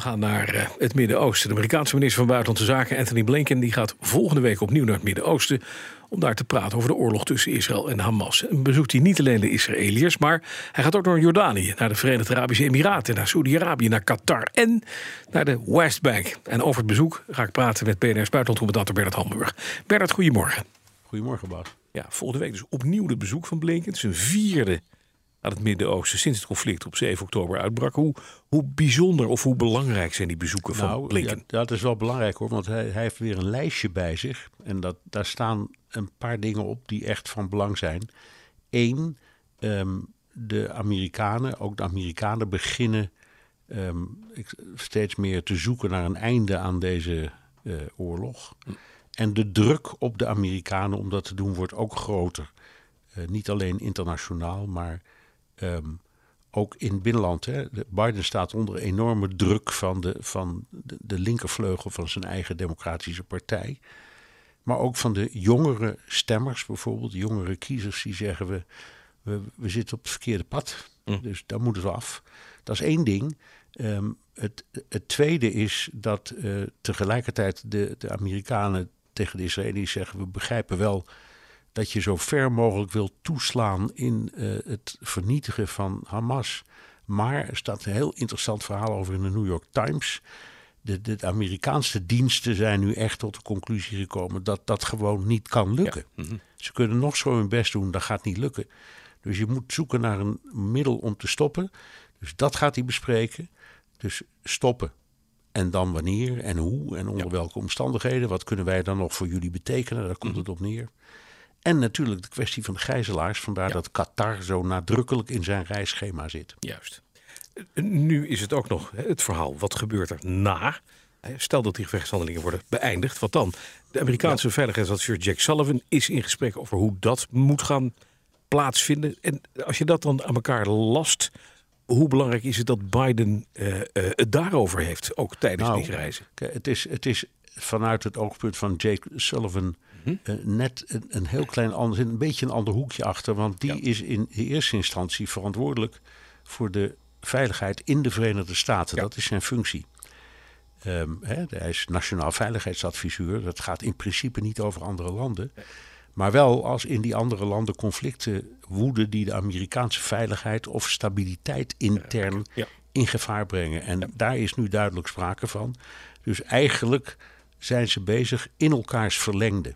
We gaan naar eh, het Midden-Oosten. De Amerikaanse minister van Buitenlandse Zaken, Anthony Blinken, die gaat volgende week opnieuw naar het Midden-Oosten. om daar te praten over de oorlog tussen Israël en Hamas. En bezoekt hij niet alleen de Israëliërs, maar hij gaat ook naar Jordanië, naar de Verenigde Arabische Emiraten, naar Saudi-Arabië, naar Qatar en naar de Westbank. En over het bezoek ga ik praten met BNR's buitenlandcommandant Bernard Hamburg. Bernard, goedemorgen. Goedemorgen, Bas. Ja, volgende week dus opnieuw het bezoek van Blinken. Het is een vierde aan het Midden-Oosten sinds het conflict op 7 oktober uitbrak. Hoe, hoe bijzonder of hoe belangrijk zijn die bezoeken van Nou, Blinken? ja, dat is wel belangrijk hoor, want hij, hij heeft weer een lijstje bij zich. En dat, daar staan een paar dingen op die echt van belang zijn. Eén, ehm, de Amerikanen, ook de Amerikanen beginnen ehm, steeds meer te zoeken naar een einde aan deze eh, oorlog. En de druk op de Amerikanen om dat te doen wordt ook groter. Eh, niet alleen internationaal, maar ehm, ook in het binnenland. Hè. De- Biden staat onder enorme druk van, de, van de, de linkervleugel van zijn eigen democratische partij. Maar ook van de jongere stemmers bijvoorbeeld, de jongere kiezers die zeggen we, we, we zitten op het verkeerde pad. Dus daar moeten we af. Dat is één ding. Ehm, het, het tweede is dat eh, tegelijkertijd de, de Amerikanen tegen de Israëli's zeggen we begrijpen wel dat je zo ver mogelijk wil toeslaan in eh, het vernietigen van Hamas. Maar er staat een heel interessant verhaal over in de New York Times. De, de Amerikaanse diensten zijn nu echt tot de conclusie gekomen dat dat gewoon niet kan lukken. Ze kunnen nog zo hun best doen, dat gaat niet lukken. Dus je moet zoeken naar een middel om te stoppen. Dus dat gaat hij bespreken. Dus stoppen. En dan wanneer en hoe en onder welke omstandigheden. Wat kunnen wij dan nog voor jullie betekenen? Daar komt het op neer. En natuurlijk de kwestie van de gijzelaars. Vandaar dat Qatar zo nadrukkelijk in zijn reisschema zit. Juist. Nu is het ook nog hè, het verhaal. Wat gebeurt er na? Hè, Stel dat die gevechtshandelingen worden beëindigd. Wat dan? De Amerikaanse veiligheidsadviseur Jack Sullivan is in gesprek over hoe dat moet gaan plaatsvinden. En als je dat dan aan elkaar last, hoe belangrijk is het dat Biden eh, eh, het daarover heeft, ook tijdens Nou, die reizen? Het, is, het is vanuit het oogpunt van Jake Sullivan eh, net een, een heel klein ander, een beetje een ander hoekje achter. Want die is in eerste instantie verantwoordelijk voor de veiligheid in de Verenigde Staten. Dat is zijn functie. Ehm, hè, hij is nationaal veiligheidsadviseur. Dat gaat in principe niet over andere landen. Maar wel als in die andere landen conflicten woeden die de Amerikaanse veiligheid of stabiliteit intern Ja. in gevaar brengen. En daar is nu duidelijk sprake van. Dus eigenlijk zijn ze bezig in elkaars verlengde.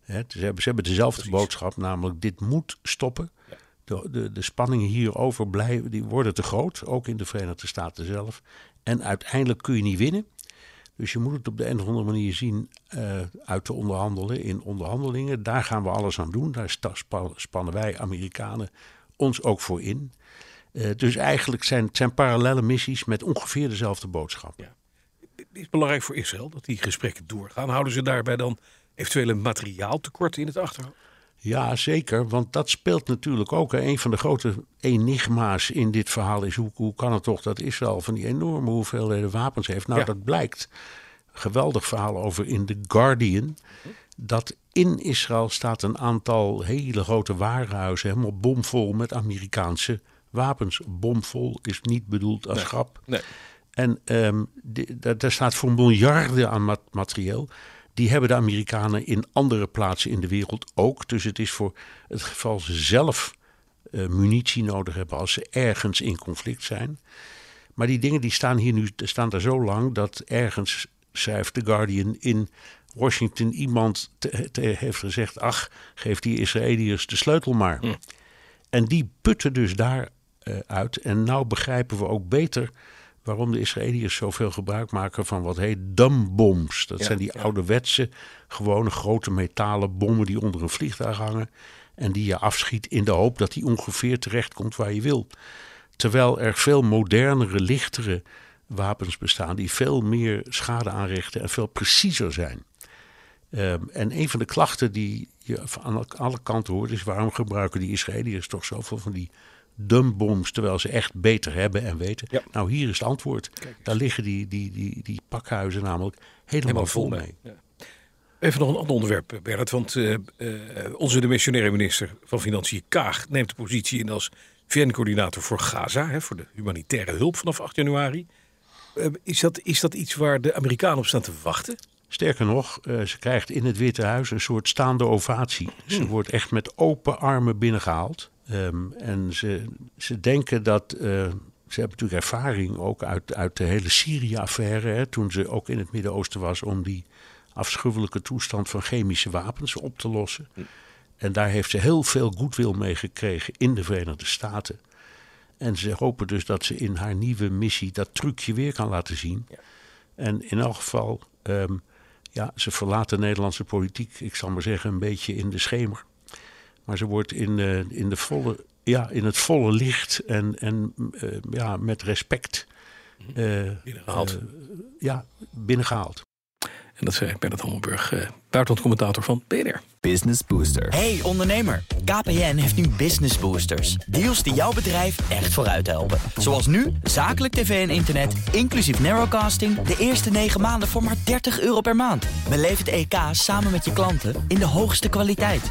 Hè, ze, hebben, ze hebben dezelfde boodschap, namelijk dit moet stoppen. De, de, de spanningen hierover blijven, die worden te groot, ook in de Verenigde Staten zelf. En uiteindelijk kun je niet winnen. Dus je moet het op de een of andere manier zien eh, uit te onderhandelen in onderhandelingen. Daar gaan we alles aan doen. Daar spannen wij Amerikanen ons ook voor in. Eh, dus eigenlijk zijn het zijn parallele missies met ongeveer dezelfde boodschap. Het is belangrijk voor Israël dat die gesprekken doorgaan. Houden ze daarbij dan eventuele materiaaltekort in het achterhoofd? Ja, zeker. Want dat speelt natuurlijk ook. hè. Een van de grote enigma's in dit verhaal is... hoe, hoe kan het toch dat Israël van die enorme hoeveelheden wapens heeft? Nou, Ja. dat blijkt. Geweldig verhaal over in The Guardian. Dat in Israël staat een aantal hele grote warenhuizen... helemaal bomvol met Amerikaanse wapens. Bomvol is niet bedoeld als grap. Nee. En ehm, die- daar, staat voor miljarden aan mat- materieel. Die hebben de Amerikanen in andere plaatsen in de wereld ook. Dus het is voor het geval ze zelf eh, munitie nodig hebben als ze ergens in conflict zijn. Maar die dingen die staan hier nu staan daar zo lang dat ergens schrijft The Guardian in Washington iemand te- te- heeft gezegd: ach, geef die Israëliërs de sleutel maar. En die putten dus daar eh, uit. En nou begrijpen we ook beter waarom de Israëliërs zoveel gebruik maken van wat heet dumbombs. Dat zijn die ouderwetse, gewone grote metalen bommen die onder een vliegtuig hangen. En die je afschiet in de hoop dat die ongeveer terechtkomt waar je wil. Terwijl er veel modernere, lichtere wapens bestaan die veel meer schade aanrichten en veel preciezer zijn. Ehm, en een van de klachten die je aan alle kanten hoort is... waarom gebruiken die Israëliërs toch zoveel van die dumbbombs... terwijl ze echt beter hebben en weten? Ja. Nou, hier is het antwoord. Daar liggen die, die, die, die pakhuizen namelijk helemaal, vol mee. Ja. Even nog een ander onderwerp, eh, Bernard. Want uh, uh, onze demissionaire minister van Financiën, Kaag, neemt de positie in als VN-coördinator voor Gaza, hè, voor de humanitaire hulp vanaf 8 januari. Uh, is, dat, is dat iets waar de Amerikanen op staan te wachten? Sterker nog, ze krijgt in het Witte Huis een soort staande ovatie. Ze wordt echt met open armen binnengehaald. Um, en ze, ze denken dat ze hebben natuurlijk ervaring ook uit, uit de hele Syrië-affaire. Toen ze ook in het Midden-Oosten was om die afschuwelijke toestand van chemische wapens op te lossen. En daar heeft ze heel veel goedwil mee gekregen in de Verenigde Staten. En ze hopen dus dat ze in haar nieuwe missie dat trucje weer kan laten zien. Ja. En in elk geval, um, ja, ze verlaat de Nederlandse politiek, ik zal maar zeggen, een beetje in de schemer. Maar ze wordt in, uh, in, de volle, ja, in het volle licht en, en uh, ja, met respect uh, binnengehaald. ja, binnengehaald. En dat zei Bernard Hammelburg, uh, buitenlandcommentator van BNR. Business Booster. Hey ondernemer, KPN heeft nu Business Boosters. Deals die jouw bedrijf echt vooruit helpen. Zoals nu, zakelijk tv en internet, inclusief narrowcasting... de eerste 9 maanden voor maar 30 euro per maand. Beleef het EK samen met je klanten in de hoogste kwaliteit.